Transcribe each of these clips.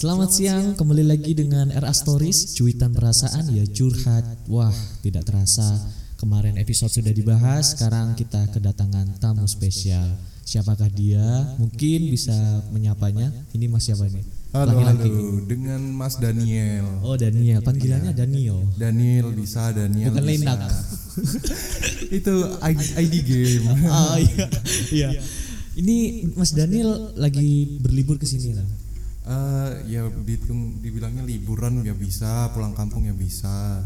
Selamat siang, kembali lagi dengan RA Stories, cuitan perasaan ya curhat. Wah, tidak terasa kemarin episode sudah dibahas, sekarang kita kedatangan tamu spesial. Siapakah dia? Mungkin bisa menyapanya. Ini Mas siapa ini? Halo, Laki-laki. halo, dengan Mas Daniel. Oh, Daniel. Panggilannya Daniel. Daniel bisa, Daniel Bukan bisa. Lendak. Itu ID, ID game. Ah, iya. Iya. Ini Mas Daniel lagi berlibur ke sini lah. Eh, ya dihitung, dibilangnya liburan ya bisa, pulang kampung ya bisa.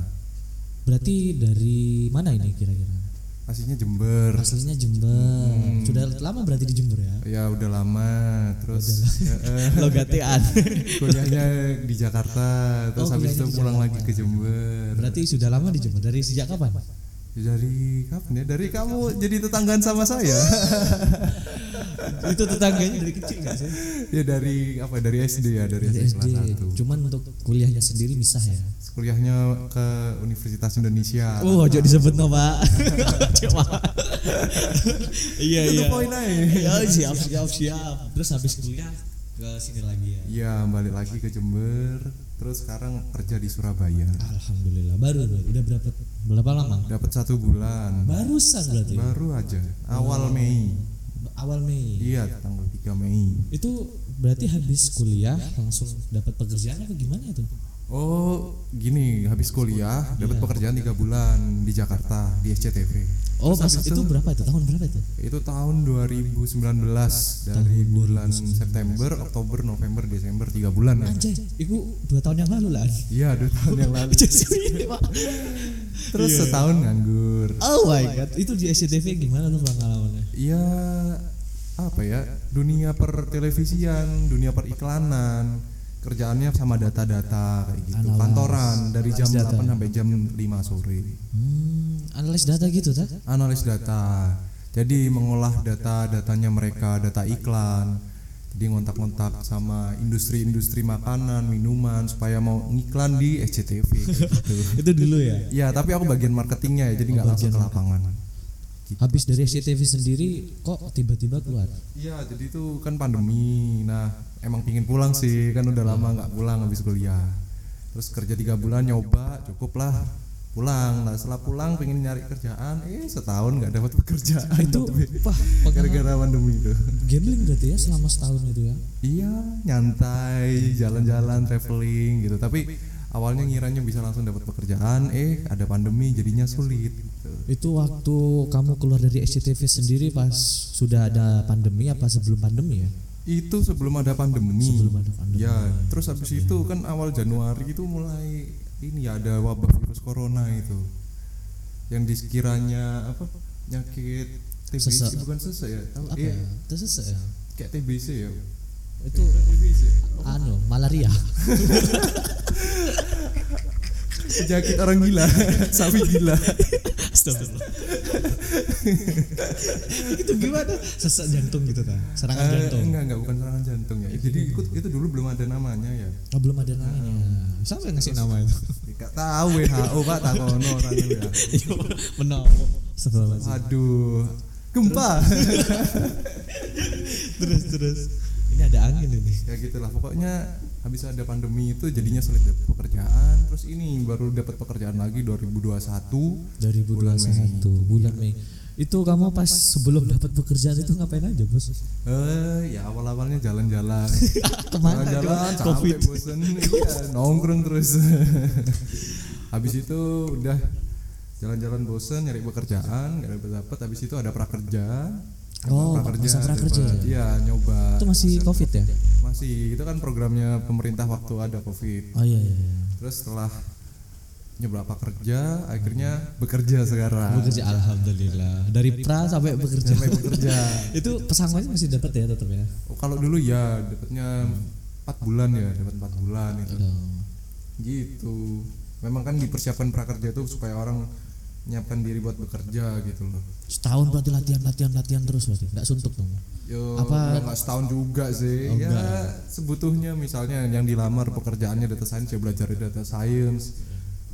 Berarti dari mana ini kira-kira? Aslinya Jember. Aslinya Jember. Sudah lama berarti di Jember ya? Ya udah lama, terus ya, eh, Logatean. kuliahnya di Jakarta, terus Oh, habis itu di pulang lagi ke Jember. Berarti sudah lama di Jember. Dari sejak kapan? Dari kapan ya? Dari kamu jadi tetanggaan sama saya? itu tetangganya dari kecil nggak sih? ya dari apa? Dari SD ya, dari Dari SD, SD. kelas 1. Cuman untuk kuliahnya sendiri misah ya. Kuliahnya ke Universitas Indonesia. Oh, ojo disebut no, Pak. Coba. iya, Itu iya. poin aja. Ya, siap, siap, siap. Terus habis kuliah ke sini lagi ya. Iya, balik lagi ke Jember. Terus sekarang kerja di Surabaya. Alhamdulillah. Baru udah berapa berapa lama? Dapat satu bulan. Barusan berarti. Baru aja. Awal Mei. Awal Mei. Iya, tanggal 3 Mei. Itu berarti habis kuliah langsung dapat pekerjaan apa gimana itu? Oh, gini, habis kuliah Iya. dapat pekerjaan tiga bulan di Jakarta di SCTV. Oh, Terus pas itu berapa itu? Tahun berapa itu? Itu tahun 2019 dari bulan September, Oktober, November, Desember tiga bulan ya. Anjay, itu dua tahun yang lalu lah. Iya, dua tahun yang lalu. Terus setahun nganggur. Oh my god, itu di SCTV gimana tuh pengalamannya? Iya apa ya dunia per televisian, dunia per iklanan, kerjaannya sama data-data kayak gitu, Analis. kantoran dari jam Analis data. 8 sampai jam 5 sore, Hmm, analis data gitu tak? analis data. Jadi mengolah data-datanya mereka, data iklan. Jadi ngontak-ngontak sama industri-industri makanan, minuman supaya mau ngiklan di SCTV gitu. itu dulu ya. Iya, tapi aku bagian marketingnya ya, jadi nggak langsung ke lapangan. Habis dari SCTV sendiri kok tiba-tiba keluar? Iya, jadi itu kan pandemi. Nah, emang pingin pulang sih, kan udah lama nggak pulang habis kuliah. Terus kerja tiga bulan nyoba, cukup lah pulang. Nah, setelah pulang pengen nyari kerjaan, eh setahun nggak dapat pekerjaan. Itu wah, gara-gara pandemi itu. gambling berarti ya selama setahun itu ya. Iya, nyantai, jalan-jalan, traveling gitu. Tapi awalnya ngiranya bisa langsung dapat pekerjaan, eh ada pandemi jadinya sulit. Gitu. Itu waktu kamu keluar dari SCTV sendiri pas sudah ada pandemi apa sebelum pandemi ya? Itu sebelum ada pandemi. Sebelum ada pandemi. Ya, terus habis itu kan awal Januari itu mulai ini ya ada wabah virus corona itu. Yang dikiranya apa? Penyakit TBC Sesek. bukan sesek ya? Tahu? Apa Iya, ya? Itu sesek ya? kayak TBC ya. Itu TBC. anu, malaria. Penyakit orang gila, sapi gila. Astagfirullah. itu gimana? Sesak jantung gitu kan? Serangan Eh, jantung. enggak, enggak bukan serangan jantung ya. Jadi itu, itu dulu belum ada namanya ya. Oh, belum ada namanya. Siapa yang ngasih nama itu? Enggak tahu WHO Pak Takono tanya ya. Sebelum Aduh, gempa. terus terus. Ini ada angin ini. ya gitulah pokoknya habis ada pandemi itu jadinya sulit dapat pekerjaan terus ini baru dapat pekerjaan lagi 2021 2021 bulan Mei. Itu kamu pas sebelum dapat pekerjaan itu ngapain aja, Bos? eh ya awal awalnya jalan-jalan jalan-jalan? Covid. capek bosen iya nongkrong terus habis itu udah jalan-jalan bosen nyari pekerjaan nggak dapat dapat habis itu ada prakerja Oh, Dapat masa prakerja iya nyoba Itu masih Covid ya? masih itu kan programnya pemerintah waktu ada covid Oh iya iya. iya. Terus setelah nyoba kerja, akhirnya bekerja sekarang. Bekerja alhamdulillah. Dari pra sampai bekerja. Sampai bekerja. itu pesangonnya masih dapat ya tetap ya? Oh, kalau dulu ya dapatnya empat bulan ya, dapat empat bulan itu. Gitu. Memang kan dipersiapkan prakerja itu supaya orang nyiapkan diri buat bekerja gitu loh. Setahun berarti latihan latihan latihan terus berarti. Enggak suntuk dong. Yo, Apa- ya nggak setahun juga sih. Oh, ya enggak. sebutuhnya misalnya yang dilamar pekerjaannya data science ya belajar data science.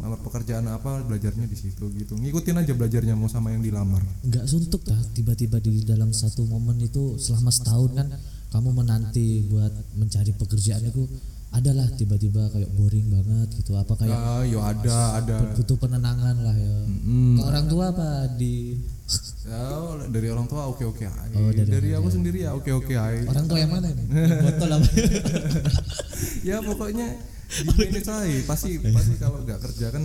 Lamar pekerjaan apa belajarnya di situ gitu. Ngikutin aja belajarnya mau sama yang dilamar. Enggak suntuk dah tiba-tiba di dalam satu momen itu selama setahun kan kamu menanti buat mencari pekerjaan itu adalah tiba-tiba kayak boring banget gitu apa kayak Ah, yo ada ada. butuh penenangan lah ya Mm. ke orang tua apa di Ya, dari orang tua oke oke aja. Oh, dari dari aku sendiri ya oke oke aja. orang tua yang mana nih Yang botol apa ya pokoknya di manage aja. Pasti pasti kalau nggak kerja kan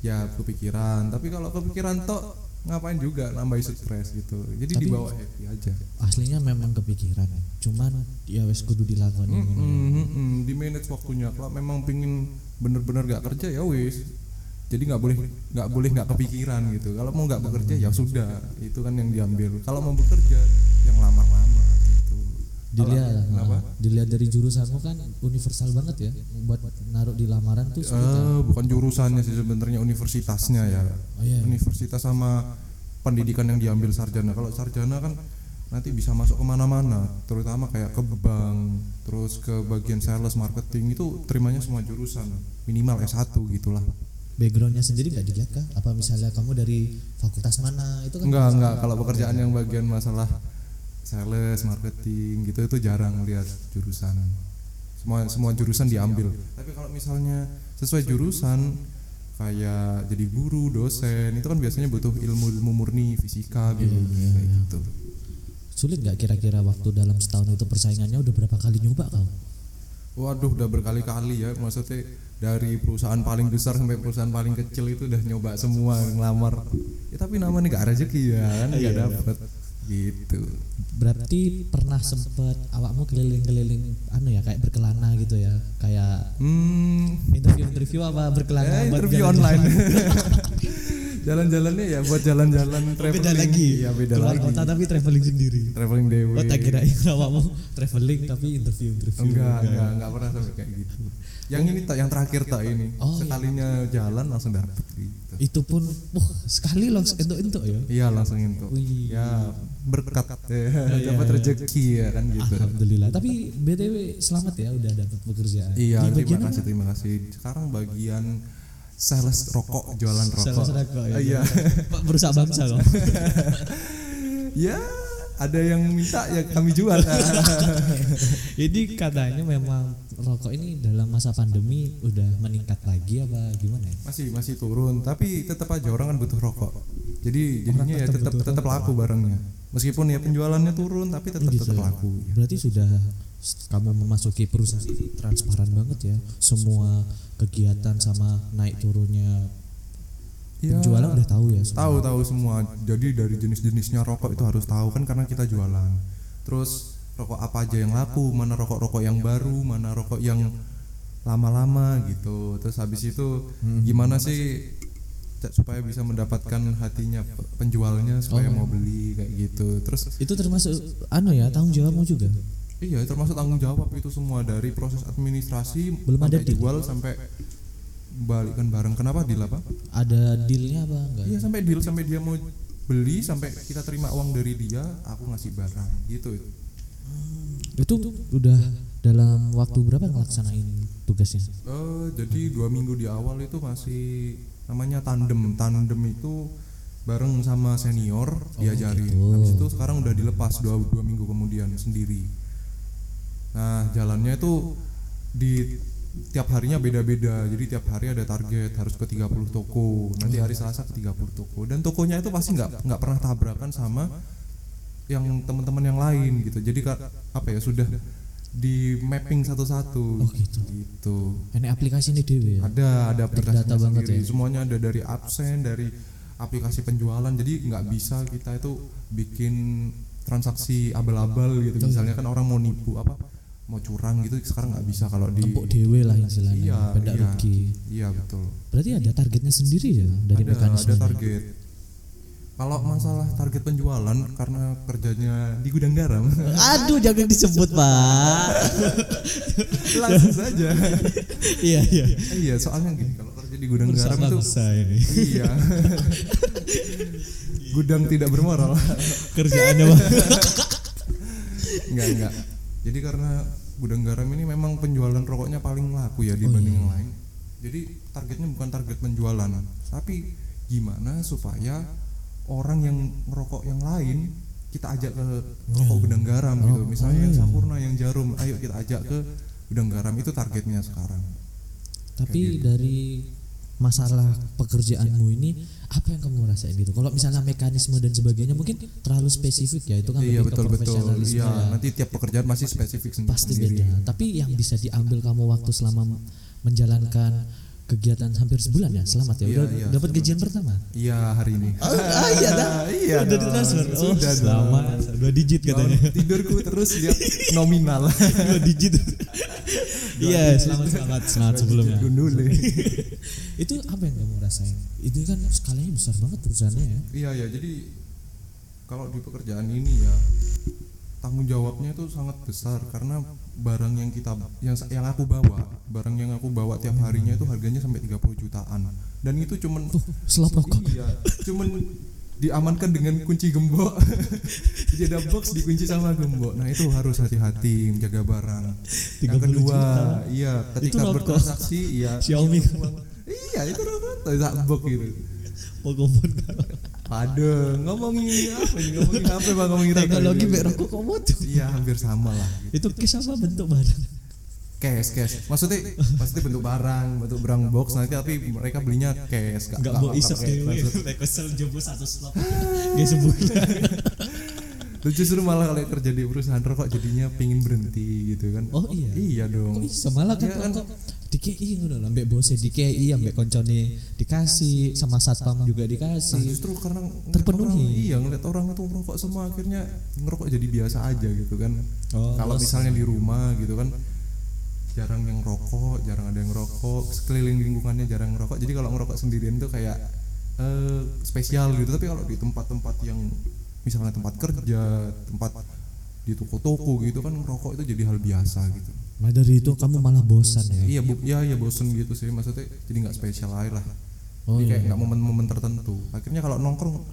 ya kepikiran. Tapi kalau kepikiran tok ngapain juga nambahin stres gitu. Jadi Tapi- dibawa happy aja. aslinya memang kepikiran cuman ya wes kudu dilakoni Mm, mm, mm, di manage waktunya. Kalau memang pingin bener-bener gak kerja ya wis. Jadi nggak boleh nggak boleh nggak kepikiran gitu. Kalau mau nggak bekerja ya sudah, itu kan yang diambil. Kalau mau bekerja yang gitu. Dilihat Kenapa? nah, dilihat dari jurusanmu kan universal banget ya buat naruh di lamaran tuh ya. Eh, bukan jurusannya sih sebenarnya universitasnya ya. oh iya Universitas sama pendidikan yang diambil sarjana. Kalau sarjana kan nanti bisa masuk ke mana-mana, terutama kayak ke bank, terus ke bagian sales marketing itu terimanya semua jurusan minimal S1 gitulah. backgroundnya sendiri nggak dilihat kah apa misalnya kamu dari fakultas mana itu kan Enggak enggak kalau pekerjaan yang bagian masalah sales marketing gitu itu jarang lihat jurusan. Semua semua jurusan diambil. Tapi kalau misalnya sesuai jurusan kayak jadi guru, dosen itu kan biasanya butuh ilmu-ilmu murni, fisika, biologi kayak gitu. sulit nggak kira-kira waktu dalam setahun itu persaingannya udah berapa kali nyoba kau Waduh udah berkali-kali ya maksudnya dari perusahaan paling besar sampai perusahaan paling kecil itu udah nyoba semua ngelamar. Ya tapi namanya nggak rezeki ya kan nggak dapet gitu. berarti pernah sempet awakmu keliling-keliling anu ya kayak berkelana gitu ya kayak Hmm, interview-interview apa berkelana Eh, interview online. Jalan-jalannya ya buat jalan-jalan traveling. beda lagi Iya, beda keluar lagi. kota tapi traveling sendiri Traveling dewe. oh tak kirain awakmu traveling tapi interview-interview Enggak, enggak, enggak pernah sampai kayak gitu. Yang ini tak yang terakhir tak ini. Oh, iya. Sekalinya jalan langsung dapet gitu. itu pun wah sekali langsung entuk-entuk ya Iya, langsung itu. Wih. Ya, berkat ya, dapat rezeki ya kan gitu. alhamdulillah tapi btw selamat ya udah dapat pekerjaan Iya, terima kasih, terima kasih. Sekarang bagian sales rokok, jualan rokok. Sales rokok, ya. Iya. Pak berusaha bangsa kok ya, ada yang minta ya kami jual. jadi katanya memang rokok ini dalam masa pandemi udah meningkat lagi apa gimana ya masih masih turun, tapi tetap aja orang kan butuh rokok. Jadi jadinya ya tetap tetap laku barangnya. Meskipun ya penjualannya turun, tapi tetap Gitu tetap laku. berarti sudah kamu memasuki perusahaan ini transparan banget ya semua kegiatan sama naik turunnya Ya, penjualan udah tahu ya semua. tahu tahu semua. Jadi dari jenis-jenisnya rokok itu harus tahu kan karena kita jualan. Terus rokok apa aja yang laku, mana rokok-rokok yang baru, mana rokok yang lama-lama gitu. Terus habis itu gimana sih supaya bisa mendapatkan hatinya pe- penjualnya supaya mau beli kayak gitu. Terus itu termasuk anu ya tanggung jawabmu juga iya termasuk tanggung jawab itu semua dari proses administrasi Belum ada deal. jual sampai balikan barang. Kenapa deal apa? ada dealnya apa enggak Iya sampai deal sampai dia mau beli sampai kita terima uang dari dia, aku ngasih barang gitu. itu udah dalam waktu berapa ngelaksanain tugasnya Eh jadi dua minggu di awal itu masih namanya tandem. Tandem itu bareng sama senior diajarin. gitu. Habis itu sekarang udah dilepas dua dua minggu kemudian sendiri. Nah jalannya itu di tiap harinya beda-beda. Jadi tiap hari ada target harus ke 30 toko. Nanti hari Selasa ke 30 toko. Dan tokonya itu pasti nggak nggak pernah tabrakan sama yang teman-teman yang lain gitu. Jadi apa ya sudah di mapping satu-satu. Oh, gitu. Gitu. ini aplikasi ini dewe ya Ada ada Terdata banget ya. Semuanya ada dari absen, dari aplikasi penjualan. Jadi nggak bisa kita itu bikin transaksi abal-abal gitu. Misalnya kan orang mau nipu apa mau curang gitu sekarang nggak bisa kalau di empuk dewe lah istilahnya Iya, pendak iya. rugi Iya betul. berarti ada targetnya sendiri ya dari ada mekanisme ada target. Kalau masalah target penjualan karena kerjanya di gudang garam, aduh jangan disebut pak langsung saja. iya iya iya, soalnya gini kalau kerja di gudang garam itu ini iya. gudang tidak bermoral. kerjaannya bang enggak enggak. Jadi karena gudang garam ini memang penjualan rokoknya paling laku ya dibanding yang lain. Jadi targetnya bukan target penjualan, tapi gimana supaya orang yang merokok yang lain kita ajak ke rokok gudang garam gitu. Misalnya yang sampurna, yang jarum, ayo kita ajak ke gudang garam. Itu targetnya sekarang. Tapi dari masalah pekerjaanmu ini apa yang kamu rasain gitu? Kalau misalnya mekanisme dan sebagainya mungkin terlalu spesifik ya itu kan iya lebih betul betul profesionalisme iya ya. nanti tiap pekerjaan masih spesifik sendiri pasti beda. Tapi yang bisa diambil kamu waktu selama menjalankan kegiatan hampir sebulan ya, selamat ya. Iya, Udah iya, dapat gajian pertama. iya hari ini Ah, iya dah. iya Udah dong. ditransfer. Oh, Sudah selamat. Dua digit katanya. Bangun tidurku terus lihat nominal Dua digit. Iya, selamat selamat selamat sebelumnya. Itu apa yang kamu rasain? Itu kan skalanya besar banget perusahaannya ya. iya ya jadi kalau di pekerjaan ini ya tanggung jawabnya itu sangat besar karena barang yang kita yang yang aku bawa barang yang aku bawa tiap harinya itu harganya sampai 30 jutaan. Dan itu cuman Tuh, selap rokok. iya cuman diamankan dengan kunci gembok. Jadi ada box dikunci sama gembok. Nah itu harus hati-hati menjaga barang. Yang 30 kedua juta. iya ketika bertransaksi iya Xiaomi. iya itu rokok tak box gitu. Pokoknya Padahal ngomongin apa nih ngomongin apa bang ngomongin rokok teknologi mek rokok komo tuh. Iya hampir sama lah. Itu kes apa bentuk barang? Cash cash. Maksudnya pasti bentuk barang, bentuk barang box nanti tapi mereka belinya cash. Enggak mau isep. Mek kesel jebus satu slot. Gak sebulan. Lu justru malah kalau kerja di perusahaan rokok jadinya pingin berhenti gitu kan. Oh iya. Iya Kok dong. bisa malah kan Iya kan. Rokok di KI ngono lho, ambek bose di KI ambek koncone dikasih sama satpam juga Nah, dikasih. justru karena Terpenuhi. orang- iya ngeliat orang itu ngerokok semua akhirnya ngerokok jadi biasa aja gitu kan. Oh, kalau misalnya di rumah gitu kan jarang yang rokok, jarang ada yang rokok, sekeliling lingkungannya jarang ngerokok. Jadi kalau ngerokok sendirian tuh kayak eh, spesial gitu. Tapi kalau di tempat-tempat yang misalnya tempat kerja, tempat di toko-toko gitu kan ngerokok itu jadi hal biasa gitu. Nah dari itu kamu malah bosan ya. Iya, bu, ya ya bosen gitu sih maksudnya jadi nggak spesial aja lah. Oh jadi iya. kayak nggak momen-momen tertentu. Akhirnya kalau nongkrong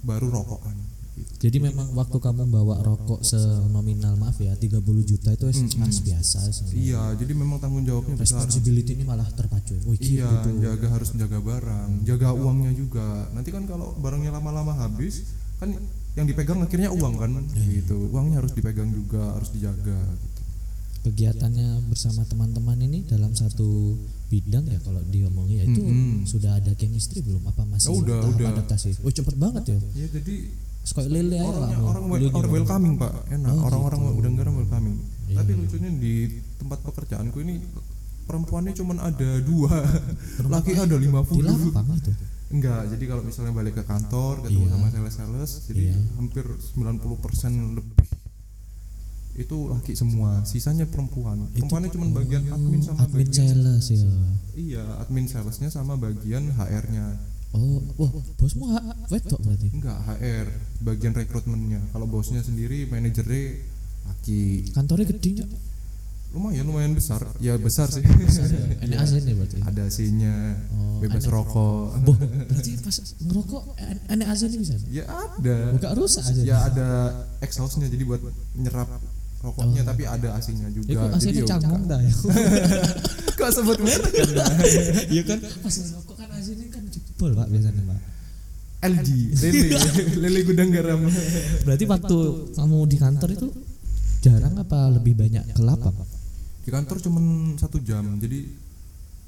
baru rokokan. Gitu. Jadi memang waktu kamu bawa rokok senominal maaf ya 30 juta itu mas biasa sebenarnya. Iya, jadi memang tanggung jawabnya. Responsibility ini malah terpacu. Wih, Iya, gitu. jaga harus menjaga barang, jaga uangnya juga. Nanti kan kalau barangnya lama-lama habis, kan yang dipegang akhirnya uang kan, Iya. gitu. Uangnya harus dipegang juga, harus dijaga. Gitu. Kegiatannya bersama teman-teman ini dalam satu bidang ya kalau diomongin ya itu Mm-mm. sudah ada chemistry belum apa masih Oh, udah, tahap udah. adaptasi? Oh cepet banget ya. Ya jadi Sekali lele aja lah. orang, wel- orang welcoming pak, enak. Oh, Orang-orang udah garam welcoming. Iya, Tapi iya. lucunya di tempat pekerjaanku ini perempuannya cuma ada dua, laki ada lima puluh. itu. Enggak, jadi kalau misalnya balik ke kantor ketemu Iya. sama sales-sales, jadi Iya. hampir 90% lebih itu laki semua, sisanya perempuan. Perempuannya cuma bagian admin sama Admin bagian sales ya. Iya, admin salesnya sama bagian HR-nya. Oh, wah, bosmu wedok berarti. Enggak, HR, bagian rekrutmennya. Kalau bosnya sendiri manajernya laki. Kantornya gede nggak? Lumayan lumayan besar. Ya besar sih. Ini AC nih berarti. Ada AC-nya, Oh, bebas rokok. Boh, berarti pas ngerokok enak AC nih bisa. Ya ada. Buka rusak aja. Ya ada exhaustnya jadi buat nyerap rokoknya tapi ada AC-nya juga. Ya kok ini ya canggung dah ya. Kok sebut merek kan? Iya kan pas ngerokok kan ini kan jebol Pak biasanya Pak. LG, lele, lele gudang garam. Berarti waktu kamu di kantor itu jarang apa lebih banyak gelap Pak? Di kantor cuman satu jam, jadi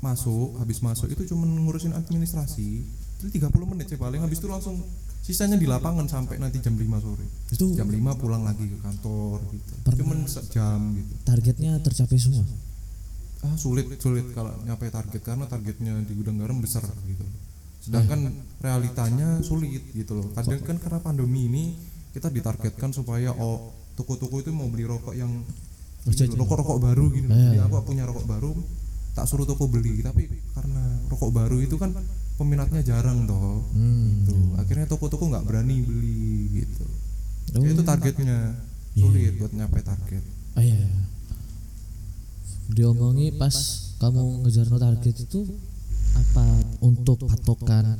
masuk, habis masuk itu cuman ngurusin administrasi. Itu 30 menit sih paling, habis itu langsung sisanya di lapangan sampai nanti jam 5 sore. Itu Jam 5 pulang lagi ke kantor gitu. Pernah- Cuman sejam gitu. targetnya tercapai semua. Ah sulit sulit kalau nyampe target karena targetnya di gudang garam besar gitu. Sedangkan realitanya sulit gitu loh. Kadang kan karena pandemi ini kita ditargetkan supaya oh toko-toko itu mau beli rokok yang rokok-rokok baru gitu. Jadi iya. aku punya rokok baru tak suruh toko beli tapi karena rokok baru itu kan peminatnya jarang toh. Hmm. Gitu. Akhirnya toko-toko nggak berani beli gitu. Oh. Ya, itu targetnya sulit buat nyampe target. Ah iya. Diomongi pas kamu ngejar no target itu apa untuk patokan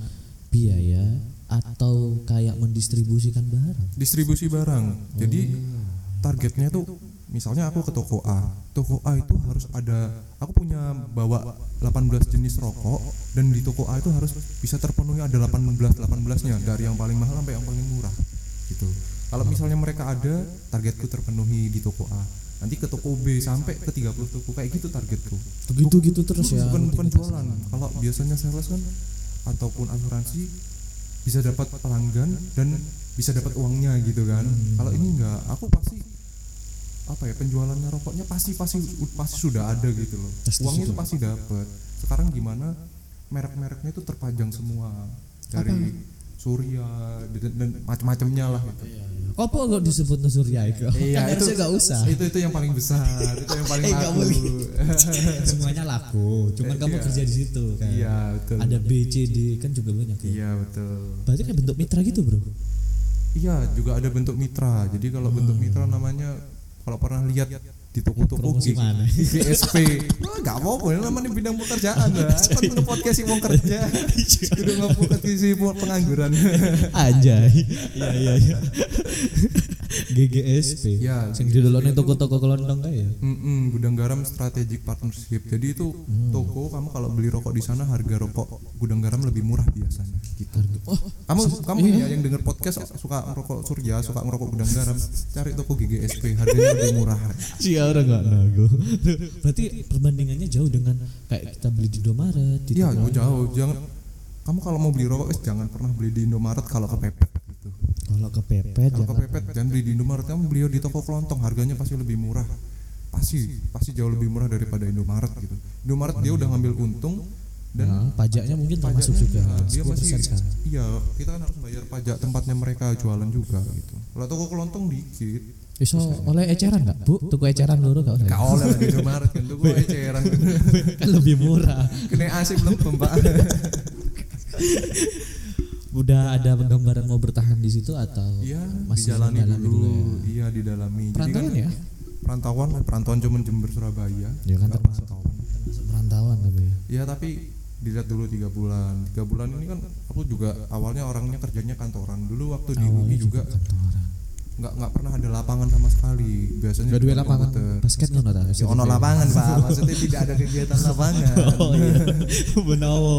biaya atau kayak mendistribusikan barang? distribusi barang. Jadi targetnya tuh misalnya aku ke toko A. Toko A itu harus ada aku punya bawa 18 jenis rokok dan di toko A itu harus bisa terpenuhi ada 18 18-nya dari yang paling mahal sampai yang paling murah gitu. Kalau misalnya mereka ada, targetku terpenuhi di toko A. nanti ke toko B sampai ke 30 toko kayak gitu targetku begitu gitu terus ya bukan bukan jualan kalau biasanya sales kan ataupun asuransi bisa dapat pelanggan dan bisa dapat uangnya gitu kan Hmm. kalau ini enggak aku pasti apa ya penjualannya rokoknya pasti pasti pasti sudah ada gitu loh. Pasti uangnya itu pasti dapat sekarang gimana? Merek-mereknya itu terpajang semua. Dari Surya dan, dan macam-macamnya lah gitu. apa kok disebut Surya itu? Iya, kan itu- harusnya nggak usah. itu itu yang paling besar itu yang paling Eh, laku. boleh. semuanya laku cuman kamu Iya. kerja di situ kan. Iya betul. Ada B C D kan juga banyak ya. Iya betul. Berarti kan bentuk mitra gitu bro? Iya, juga ada bentuk mitra. Jadi kalau bentuk mitra namanya kalau pernah lihat di toko-toko Promosi G- mana? GSP. Wah, gak apa-apa, ini namanya bidang pekerjaan lah. Kan nge podcast sih mau kerja. Kudu nge podcast sih mau pengangguran. aja iya iya iya GGSP Ya, sing didolone toko-toko kelontong kayak ya Mm-mm, gudang garam strategic partnership. Jadi itu Hmm. toko kamu kalau beli rokok di sana harga rokok gudang garam lebih murah biasanya. Gitu. oh Kamu kamu iya. ya yang denger podcast suka ngerokok Surya, suka ngerokok gudang garam, cari toko GGSP harganya lebih murah. si orang nggak nago berarti perbandingannya jauh dengan kayak kita beli di Indomaret Iya, jauh. Jangan kamu kalau mau beli rokok, jangan pernah beli di Indomaret kalau kepepet. Kalau kepepet Kalau jangan kepepet jangan beli di Indomaret, kamu beli di toko kelontong, harganya pasti lebih murah. Pasti, pasti jauh lebih murah daripada Indomaret gitu. Indomaret dia udah ngambil untung dan Nah, pajaknya mungkin termasuk juga ya, dia 10% masih iya kita kan harus bayar pajak tempatnya mereka jualan juga gitu kalau toko kelontong dikit Iso oleh eceran nggak bu? Tuku eceran dulu nggak oleh? oleh di Indomaret kan toko eceran kan lebih murah. kena asik belum mbak Udah ada gambaran mau bertahan di situ atau iya masih dijalani mendalami dulu, ya? iya didalami Perantauan kan ya? perantauan perantauan cuman Jember Surabaya Ya kan termasuk perantauan. termasuk perantauan tapi. Iya tapi dilihat dulu tiga bulan tiga bulan ini kan aku juga awalnya orangnya kerjanya kantoran dulu waktu di UI juga kantoran. Nggak nggak pernah ada lapangan sama sekali. Biasanya cuma lapangan. komputer. basket ngono ta? Ya, ono lapangan pak. Maksudnya tidak ada kegiatan lapangan. Oh iya. Benawo.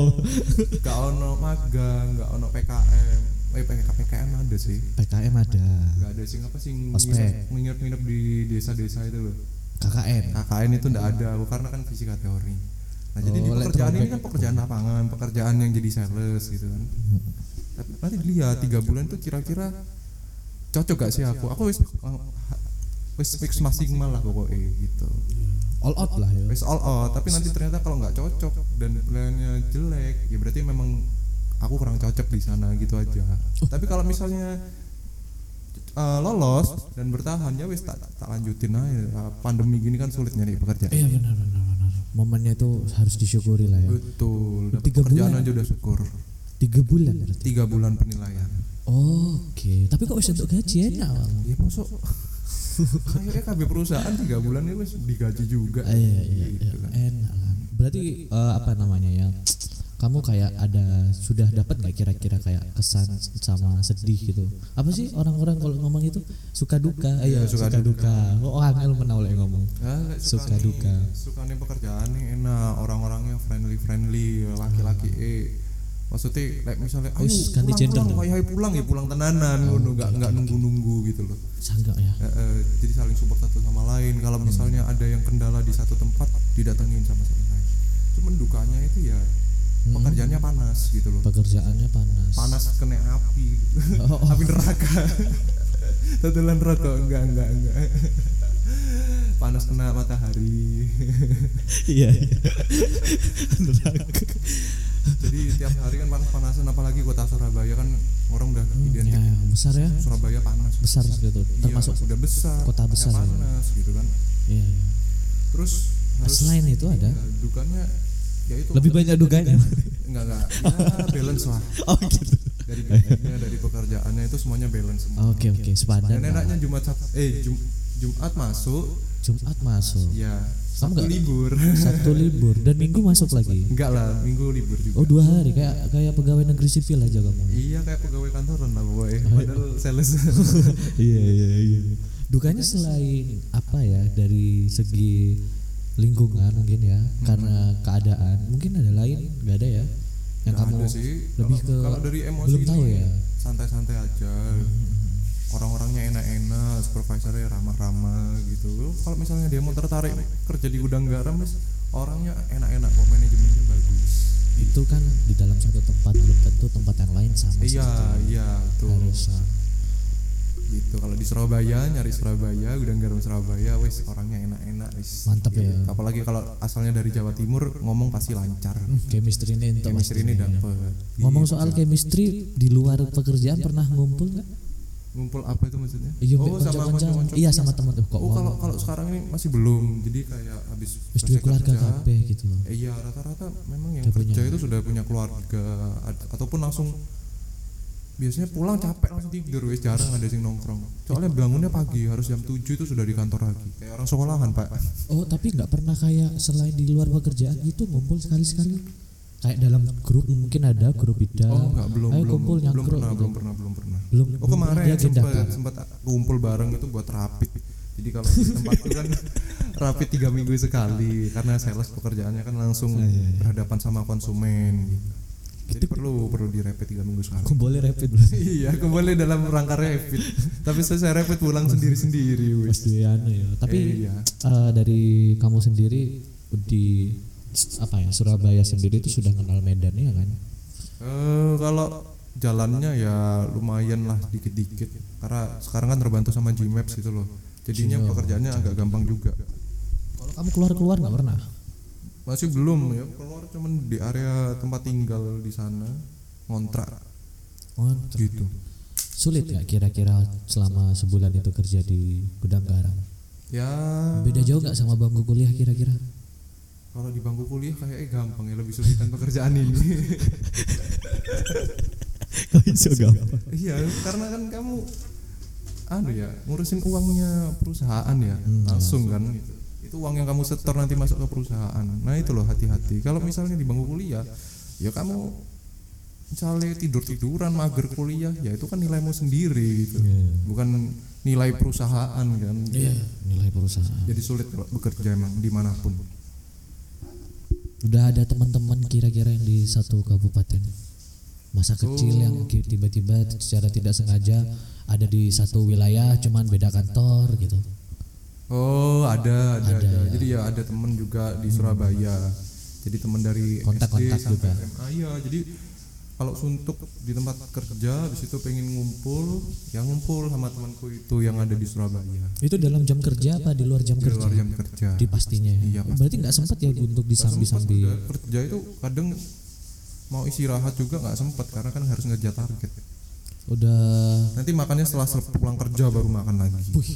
nggak ono magang nggak ono PKM eh PK, PKM ada sih. PKM ada. nggak ada sih. Apa sih nginep nginep di desa-desa itu loh? KKN. KKN itu ndak ada. Aku karena kan fisika teori. Nah jadi di Oh, pekerjaan ini kan pekerjaan lapangan pekerjaan yang jadi sales gitu kan. Tapi nanti dilihat tiga bulan tuh kira-kira cocok gak sih aku aku wis wis mix maksimal lah pokoknya gitu All out lah ya. wis all out tapi nanti ternyata kalau nggak cocok dan pilihannya jelek ya berarti memang aku kurang cocok di sana gitu aja tapi kalau misalnya eh, lolos dan bertahan ya wis tak, tak lanjutin aja pandemi gini kan sulit nyari pekerjaan Iya benar benar benar. Momennya itu harus disyukuri lah ya. betul dapat Tiga pekerjaan bulan. aja udah syukur Tiga bulan berarti. tiga bulan penilaian Oke, tapi kok bisa untuk gaji enak Bang? ya masuk kayaknya KB perusahaan tiga bulan ini wis digaji juga Ah, iya, iya, iya. gitu kan. enak. Berarti eh, apa namanya ya? Kamu kayak ada sudah dapat nggak kira-kira kayak kesan sama sedih gitu? Apa sih orang-orang kalau ngomong itu suka duka? Iya, suka suka, duka. Oh, angel pernah oleh ngomong. Lek Suka duka. sukane pekerjaan nih enak orang-orangnya friendly friendly laki-laki eh maksudnya like misalnya ayo ganti pulang, gender pulang, ayo, pulang ya pulang tenanan ngono nggak nggak nunggu nunggu gitu loh. Sanggak ya. Eh, eh, jadi saling support satu sama lain. Kalau misalnya ada yang kendala di satu tempat didatengin sama satu lain cuman dukanya itu ya pekerjaannya panas gitu loh. Pekerjaannya panas. panas kena api. Oh, oh. api neraka. Tetelan rokok. Enggak enggak enggak panas kena matahari. Iya. iya. Jadi tiap hari kan panas panasan apalagi kota Surabaya kan orang udah identik ya, ya, besar ya. Surabaya panas Besar gitu. Iya, Termasuk udah besar kota besar ya. panas gitu kan iya. iya. terus harus Selain itu ada ya, dukanya ya itu lebih banyak dukanya. enggak enggak ya balance lah oh gitu. dari gajinya dari pekerjaannya itu semuanya balance semua Oke oke, sepadan. dan enaknya Jumat eh Jum- Jumat masuk. Jumat masuk, ya Sabtu nggak- libur. Sabtu libur. Dan Minggu masuk lagi. enggak lah minggu libur juga. Oh dua hari. Kayak kayak pegawai negeri sipil aja kamu. iya kayak pegawai kantoran lah pokoknya padahal sales. Iya iya iya. Dukanya selain apa ya dari segi lingkungan mungkin ya karena keadaan mungkin ada lain? Nggak ada ya? Yang Nggak kamu ada sih. lebih Kalau- ke kalau dari emosi belum tahu ya? santai-santai aja orang-orangnya enak-enak supervisornya ramah-ramah gitu. Kalau misalnya dia mau tertarik kerja di gudang garam Mas, orangnya enak-enak kok manajemennya bagus. Itu kan di dalam satu tempat belum tentu tempat yang lain sama iya iya tuh harus sama. gitu kalau di Surabaya nyari Surabaya gudang garam Surabaya wis orangnya enak-enak wis. Mantep ya. apalagi kalau asalnya dari Jawa Timur ngomong pasti lancar. Chemistry ini chemistry ini dapet. Ngomong soal chemistry di luar pekerjaan pernah ngumpul nggak ngumpul apa itu maksudnya? Iya oh sama konco-konco iya sama teman tuh kok oh kalau kalau sekarang ini masih belum. Jadi kayak habis selesai keluarga kerja, kabeh gitu loh. Eh, iya rata-rata memang yang Udah kerja punya. itu sudah punya keluarga ataupun langsung biasanya pulang capek langsung tidur wis jarang ada sing nongkrong. Soalnya bangunnya pagi harus jam 7 itu sudah di kantor lagi. Kayak orang sekolahan pak. Oh tapi nggak pernah kayak selain di luar pekerjaan itu ngumpul sekali-sekali kayak dalam grup mungkin ada grup bida oh enggak belum ayo belum kumpul belum pernah gitu. belum pernah belum pernah. Belum oh kemarin pernah sempat sempat kumpul bareng itu buat rapid. Jadi kalau di tempatku kan rapid tiga minggu sekali karena sales pekerjaannya kan langsung iya, berhadapan sama konsumen gitu. jadi perlu perlu di rapid tiga minggu sekali. Kumpulnya rapid berarti iya kembali dalam rangka rapid. Tapi saya rapid pulang sendiri sendiri pasti aneh ya. Tapi iya. eh, dari kamu sendiri di apa ya Surabaya sendiri itu sudah kenal Medan ya kan? Eh, kalau jalannya ya lumayan lah dikit-dikit. Karena sekarang kan terbantu sama Gmaps gitu loh. Jadinya Iya. pekerjaannya agak gampang juga. Kalau kamu keluar keluar nggak pernah? Masih belum ya. Keluar cuman di area tempat tinggal di sana ngontrak. Oh, gitu. Sulit nggak kira-kira selama sebulan itu kerja di gudang garam ya. Beda jauh nggak sama bangku kuliah kira-kira kalau di bangku kuliah kayaknya gampang ya lebih sulitan pekerjaan ini. Bisa gampang? iya karena kan kamu anu ya ngurusin uangnya perusahaan ya langsung kan. Itu, itu uang yang kamu setor nanti masuk ke perusahaan. Nah itu loh hati-hati. Kalau misalnya di bangku kuliah ya kamu misalnya tidur tiduran mager kuliah ya itu kan nilaimu sendiri gitu. Bukan nilai perusahaan kan. Iya nilai perusahaan. Jadi sulit kalau bekerja emang di mana pun udah ada teman-teman kira-kira yang di satu kabupaten masa kecil yang ki- tiba-tiba secara tidak sengaja ada di satu wilayah cuman beda kantor gitu Oh ada ada, Ada, ada. ya. Jadi ya ada temen juga di Surabaya. Jadi temen dari Kontak-kontak sampai juga. SMA. Iya jadi kalau suntuk di tempat kerja habis itu pengen ngumpul, ya ngumpul sama temanku itu yang ada di Surabaya. itu dalam jam kerja apa di luar jam Di kerja luar jam kerja. di pastinya ya? Iya, pasti. berarti nggak sempat ya untuk disambi-sambi kerja itu kadang mau istirahat juga nggak sempet karena kan harus ngejar target. udah Nanti makannya setelah pulang kerja baru makan lagi. wih,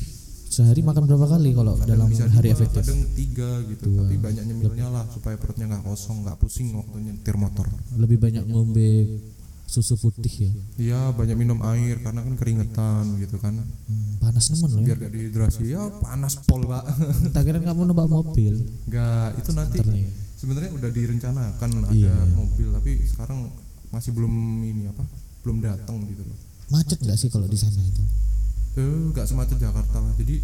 sehari makan berapa kali kalau dalam Bisa hari dua, efektif? kadang tiga gitu. Tapi banyak nyemilnya lah supaya perutnya nggak kosong, nggak pusing waktu nyetir motor. lebih banyak ngombe susu putih ya? Iya banyak minum air karena kan keringetan gitu kan. Hmm, panas nemen loh ya? Biar gak dehidrasi ya panas pol pak. Tak kira kamu numpak mobil? Enggak itu nanti sebenarnya udah direncanakan ada Iya. mobil tapi sekarang masih belum ini apa belum datang gitu loh. Macet nggak sih kalau di sana itu eh nggak semacet Jakarta lah jadi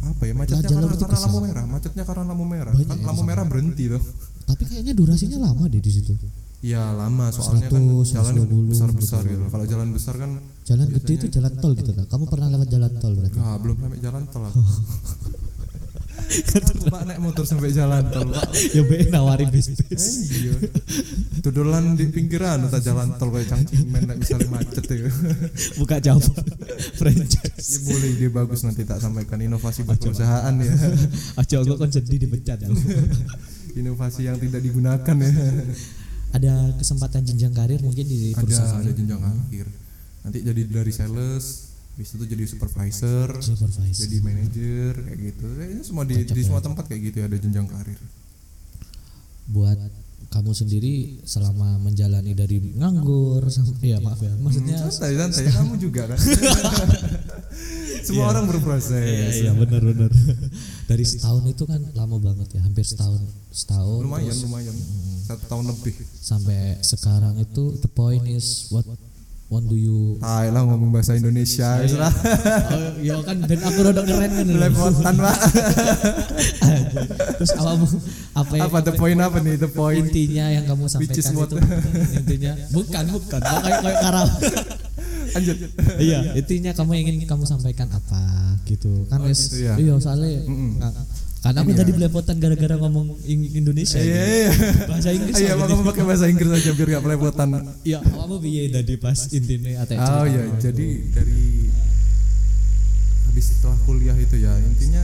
apa ya macetnya jalur karena, karena lampu merah macetnya karena lampu merah. Banyak kan ya lampu merah berhenti loh tapi kayaknya durasinya lama deh di situ. Iya lama. Soalnya kan 100, jalan 120 besar besar gitu. kalau jalan besar kan jalan gede itu jalan tol gitu tak kamu pernah lewat jalan tol berarti? Nggak belum sampai jalan tol Pak naik motor sampai jalan tol ya be nawari bis Eh, iya. Tudulan di pinggiran tak jalan tol kayak cangcimen tak bisa macet ya. buka cabang franchise ya boleh ide bagus nanti tak sampaikan inovasi buat perusahaan ya. aja aku kan sedih dipecat. Inovasi yang tidak digunakan ya. ada kesempatan jenjang karir mungkin di Ada perusahaan ada jenjang akhir. Nanti jadi dari sales, habis itu jadi supervisor, supervisor jadi manajer kayak gitu. Kayaknya semua di, di semua tempat kayak gitu ya ada jenjang karir. buat kamu sendiri selama menjalani dari nganggur sampai ya maaf ya maksudnya Santai santai kamu juga kan. semua orang berproses. iya iya benar benar dari setahun itu kan lama banget ya hampir setahun setahun Lumayan terus lumayan. Satu tahun lebih. sampai sekarang itu the point is what what do you Tai lah ngomong bahasa Indonesia Iya. lah. oh, ya kan dan aku rada keren kan Belepotan pak. terus apa apa yang Apa the point apa nih the point? intinya yang kamu Which is sampaikan what? itu intinya bukan bukan kayak kayak karang Lanjut. iya intinya kamu ingin kamu sampaikan apa gitu kan wes gitu ya. iya soalnya Mm-mm. nggak- karena aku tadi belepotan gara-gara ngomong Indonesia Iya, iya. bahasa Inggris Iya, kamu pakai bahasa Inggris aja biar gak pelepotan. iya kamu biye tadi pas intinya atau Oh iya, jadi dari habis setelah kuliah itu ya intinya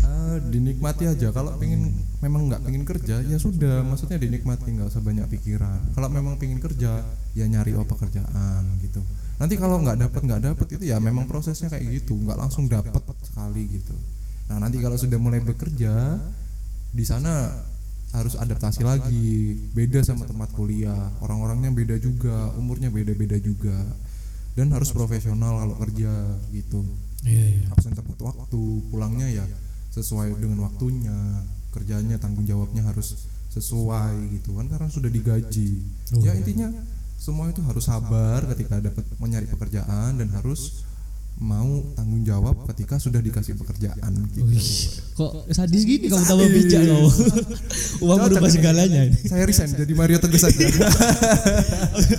eh, dinikmati aja. Kalau pengen memang nggak pengen kerja ya sudah, maksudnya dinikmati nggak usah banyak pikiran. Kalau memang pengen kerja ya nyari apa pekerjaan gitu. Nanti kalau nggak dapat nggak dapat itu ya memang prosesnya kayak gitu, nggak langsung dapat sekali gitu. Nah nanti kalau sudah mulai bekerja di sana harus adaptasi lagi. Beda sama tempat kuliah. Orang-orangnya beda juga umurnya beda-beda juga. Dan harus profesional kalau kerja gitu. Iya iya. Absen tepat waktu pulangnya ya sesuai dengan waktunya. Kerjanya tanggung jawabnya harus sesuai gitu kan. Karena sudah digaji. Oh, ya iya. intinya semua itu harus sabar ketika dapat mencari pekerjaan dan harus mau tanggung jawab ketika sudah dikasih pekerjaan gitu. Wih, kok sadis gini kamu tambah bijak kau uang Cocok berubah ini. segalanya Saya resign jadi Mario Teguh saja.